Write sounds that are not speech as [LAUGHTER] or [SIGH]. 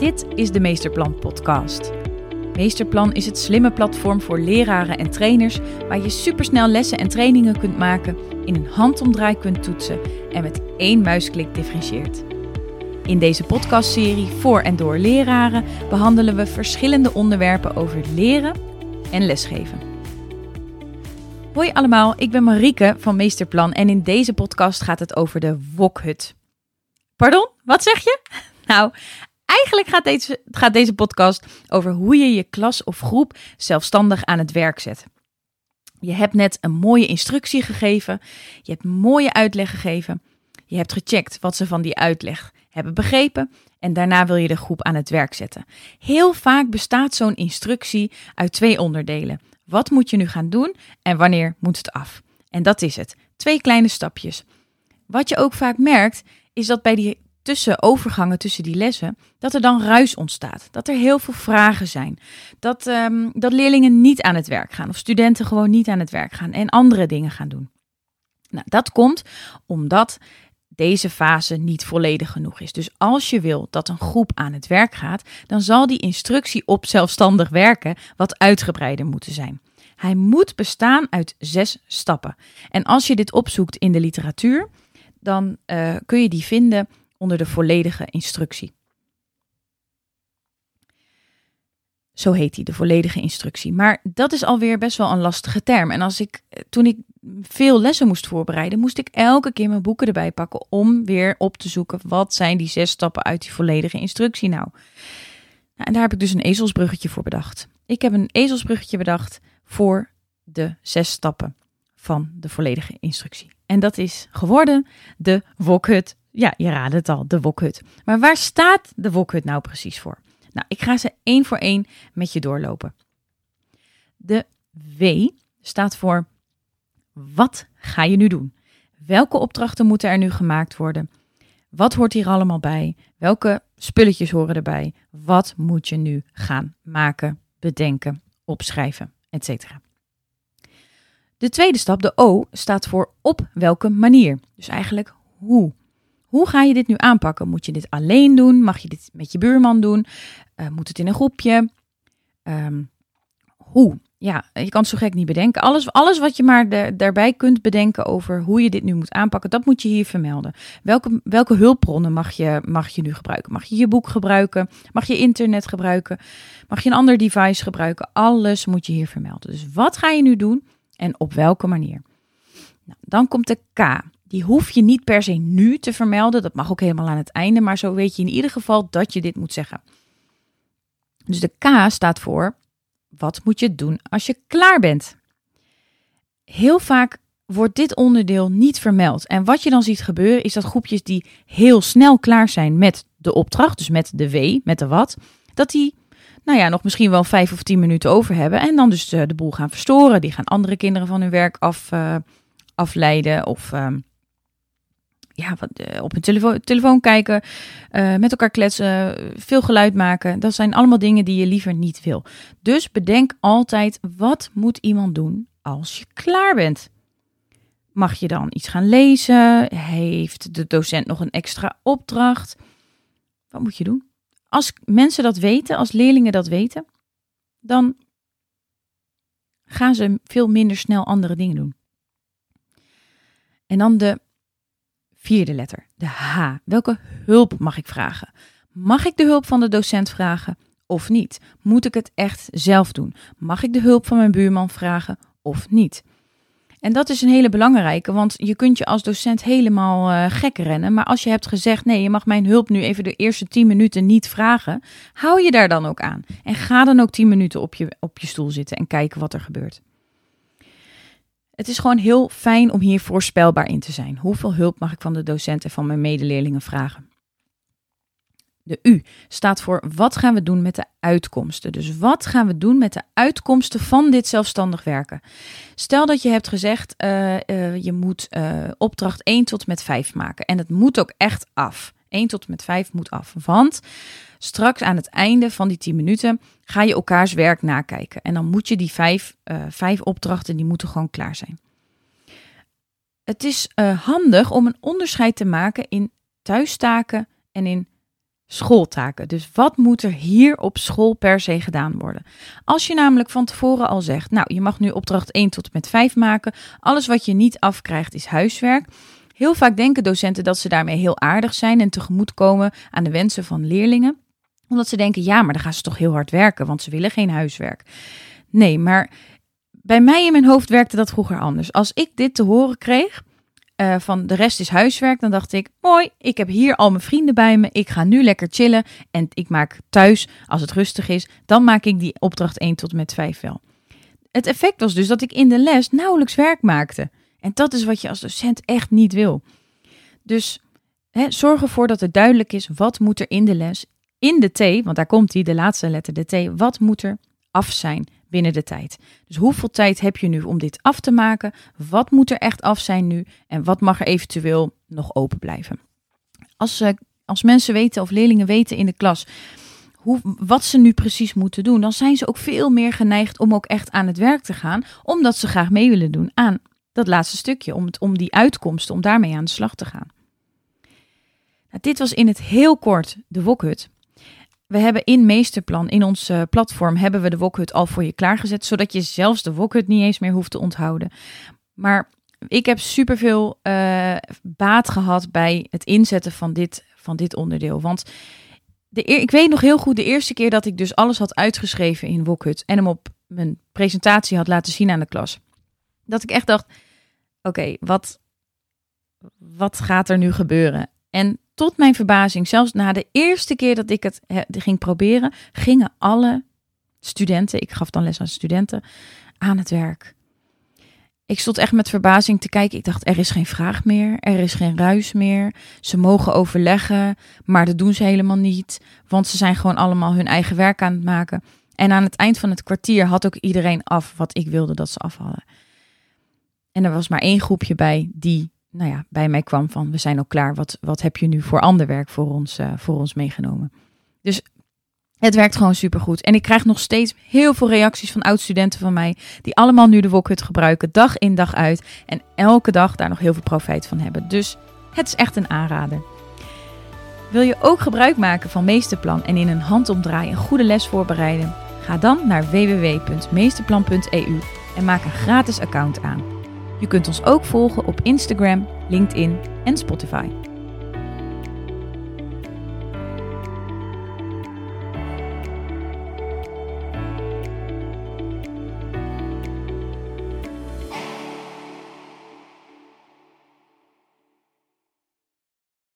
Dit is de Meesterplan Podcast. Meesterplan is het slimme platform voor leraren en trainers waar je supersnel lessen en trainingen kunt maken, in een handomdraai kunt toetsen en met één muisklik differentieert. In deze podcastserie voor en door leraren behandelen we verschillende onderwerpen over leren en lesgeven. Hoi allemaal, ik ben Marieke van Meesterplan en in deze podcast gaat het over de wokhut. Pardon, wat zeg je? [LAUGHS] Nou, eigenlijk gaat deze, gaat deze podcast over hoe je je klas of groep zelfstandig aan het werk zet. Je hebt net een mooie instructie gegeven, je hebt mooie uitleg gegeven, je hebt gecheckt wat ze van die uitleg hebben begrepen en daarna wil je de groep aan het werk zetten. Heel vaak bestaat zo'n instructie uit twee onderdelen. Wat moet je nu gaan doen en wanneer moet het af? En dat is het. Twee kleine stapjes. Wat je ook vaak merkt, is dat bij die tussen overgangen tussen die lessen, dat er dan ruis ontstaat. Dat er heel veel vragen zijn. Dat, ehm, dat leerlingen niet aan het werk gaan of studenten gewoon niet aan het werk gaan en andere dingen gaan doen. Nou, dat komt omdat deze fase niet volledig genoeg is. Dus als je wil dat een groep aan het werk gaat, dan zal die instructie op zelfstandig werken wat uitgebreider moeten zijn. Hij moet bestaan uit zes stappen. En als je dit opzoekt in de literatuur, dan uh, kun je die vinden onder de volledige instructie. Zo heet die, de volledige instructie. Maar dat is alweer best wel een lastige term. En als ik, toen ik veel lessen moest voorbereiden, moest ik elke keer mijn boeken erbij pakken om weer op te zoeken wat zijn die zes stappen uit die volledige instructie nou. nou en daar heb ik dus een ezelsbruggetje voor bedacht. Ik heb een ezelsbruggetje bedacht voor de zes stappen van de volledige instructie. En dat is geworden de wokhut ja, je raadt het al, de wokhut. Maar waar staat de wokhut nou precies voor? Nou, ik ga ze één voor één met je doorlopen. De W staat voor wat ga je nu doen? Welke opdrachten moeten er nu gemaakt worden? Wat hoort hier allemaal bij? Welke spulletjes horen erbij? Wat moet je nu gaan maken, bedenken, opschrijven, etc. De tweede stap, de O, staat voor op welke manier. Dus eigenlijk hoe. Hoe ga je dit nu aanpakken? Moet je dit alleen doen? Mag je dit met je buurman doen? Uh, moet het in een groepje? Um, hoe? Ja, je kan het zo gek niet bedenken. Alles, alles wat je maar daarbij kunt bedenken over hoe je dit nu moet aanpakken, dat moet je hier vermelden. Welke, welke hulpbronnen mag je, mag je nu gebruiken? Mag je je boek gebruiken? Mag je internet gebruiken? Mag je een ander device gebruiken? Alles moet je hier vermelden. Dus wat ga je nu doen en op welke manier? Nou, dan komt de K. Die hoef je niet per se nu te vermelden. Dat mag ook helemaal aan het einde. Maar zo weet je in ieder geval dat je dit moet zeggen. Dus de K staat voor: wat moet je doen als je klaar bent? Heel vaak wordt dit onderdeel niet vermeld. En wat je dan ziet gebeuren is dat groepjes die heel snel klaar zijn met de opdracht, dus met de W, met de wat, dat die nou ja, nog misschien wel vijf of tien minuten over hebben en dan dus eh, de boel gaan verstoren. Die gaan andere kinderen van hun werk af, uh, afleiden of uh, ja, uh, op een telefoon, kijken, uh, met elkaar kletsen, veel geluid maken. Dat zijn allemaal dingen die je liever niet wil. Dus bedenk altijd, wat moet iemand doen als je klaar bent? Mag je dan iets gaan lezen? Heeft de docent nog een extra opdracht? Wat moet je doen? Als mensen dat weten, als leerlingen dat weten, dan gaan ze veel minder snel andere dingen doen. En dan de Vierde letter, de H. Welke hulp mag ik vragen? Mag ik de hulp van de docent vragen of niet? Moet ik het echt zelf doen? Mag ik de hulp van mijn buurman vragen of niet? En dat is een hele belangrijke, want je kunt je als docent helemaal uh, gek rennen. Maar als je hebt gezegd, nee, je mag mijn hulp nu even de eerste 10 minuten niet vragen, hou je daar dan ook aan. En ga dan ook 10 minuten op je, op je stoel zitten en kijken wat er gebeurt. Het is gewoon heel fijn om hier voorspelbaar in te zijn. Hoeveel hulp mag ik van de docent en van mijn medeleerlingen vragen? De U staat voor wat gaan we doen met de uitkomsten. Dus wat gaan we doen met de uitkomsten van dit zelfstandig werken? Stel dat je hebt gezegd, uh, je moet uh, opdracht 1 tot met 5 maken. En het moet ook echt af. 1 tot met 5 moet af. Want straks aan het einde van die 10 minuten ga je elkaars werk nakijken. En dan moet je die vijf, uh, vijf opdrachten, die moeten gewoon klaar zijn. Het is uh, handig om een onderscheid te maken in thuistaken en in schooltaken. Dus wat moet er hier op school per se gedaan worden? Als je namelijk van tevoren al zegt, nou, je mag nu opdracht 1 tot en met 5 maken. Alles wat je niet afkrijgt is huiswerk. Heel vaak denken docenten dat ze daarmee heel aardig zijn en tegemoetkomen aan de wensen van leerlingen. Omdat ze denken, ja, maar dan gaan ze toch heel hard werken, want ze willen geen huiswerk. Nee, maar bij mij in mijn hoofd werkte dat vroeger anders. Als ik dit te horen kreeg, uh, van de rest is huiswerk, dan dacht ik, mooi, ik heb hier al mijn vrienden bij me, ik ga nu lekker chillen en ik maak thuis, als het rustig is, dan maak ik die opdracht 1 tot met 5 wel. Het effect was dus dat ik in de les nauwelijks werk maakte. En dat is wat je als docent echt niet wil. Dus hè, zorg ervoor dat het duidelijk is wat moet er in de les, in de T, want daar komt die, de laatste letter, de T, wat moet er af zijn binnen de tijd. Dus hoeveel tijd heb je nu om dit af te maken? Wat moet er echt af zijn nu? En wat mag eventueel nog open blijven? Als, uh, als mensen weten of leerlingen weten in de klas hoe, wat ze nu precies moeten doen, dan zijn ze ook veel meer geneigd om ook echt aan het werk te gaan, omdat ze graag mee willen doen aan dat laatste stukje, om, het, om die uitkomsten, om daarmee aan de slag te gaan. Nou, dit was in het heel kort de Wokhut. We hebben in Meesterplan, in ons uh, platform, hebben we de Wokhut al voor je klaargezet, zodat je zelfs de Wokhut niet eens meer hoeft te onthouden. Maar ik heb superveel uh, baat gehad bij het inzetten van dit, van dit onderdeel. Want de, ik weet nog heel goed de eerste keer dat ik dus alles had uitgeschreven in Wokhut en hem op mijn presentatie had laten zien aan de klas. Dat ik echt dacht, oké, wat, wat gaat er nu gebeuren? En tot mijn verbazing, zelfs na de eerste keer dat ik het ging proberen, gingen alle studenten, ik gaf dan les aan studenten, aan het werk. Ik stond echt met verbazing te kijken. Ik dacht, er is geen vraag meer, er is geen ruis meer. Ze mogen overleggen, maar dat doen ze helemaal niet, want ze zijn gewoon allemaal hun eigen werk aan het maken. En aan het eind van het kwartier had ook iedereen af wat ik wilde dat ze af hadden. En er was maar één groepje bij die nou ja, bij mij kwam van we zijn ook klaar. Wat, wat heb je nu voor ander werk voor ons, uh, voor ons meegenomen? Dus het werkt gewoon supergoed. En ik krijg nog steeds heel veel reacties van oud-studenten van mij. Die allemaal nu de Wokhut gebruiken, dag in dag uit. En elke dag daar nog heel veel profijt van hebben. Dus het is echt een aanrader. Wil je ook gebruik maken van Meesterplan en in een handomdraai een goede les voorbereiden? Ga dan naar www.meesterplan.eu en maak een gratis account aan. Je kunt ons ook volgen op Instagram, LinkedIn en Spotify.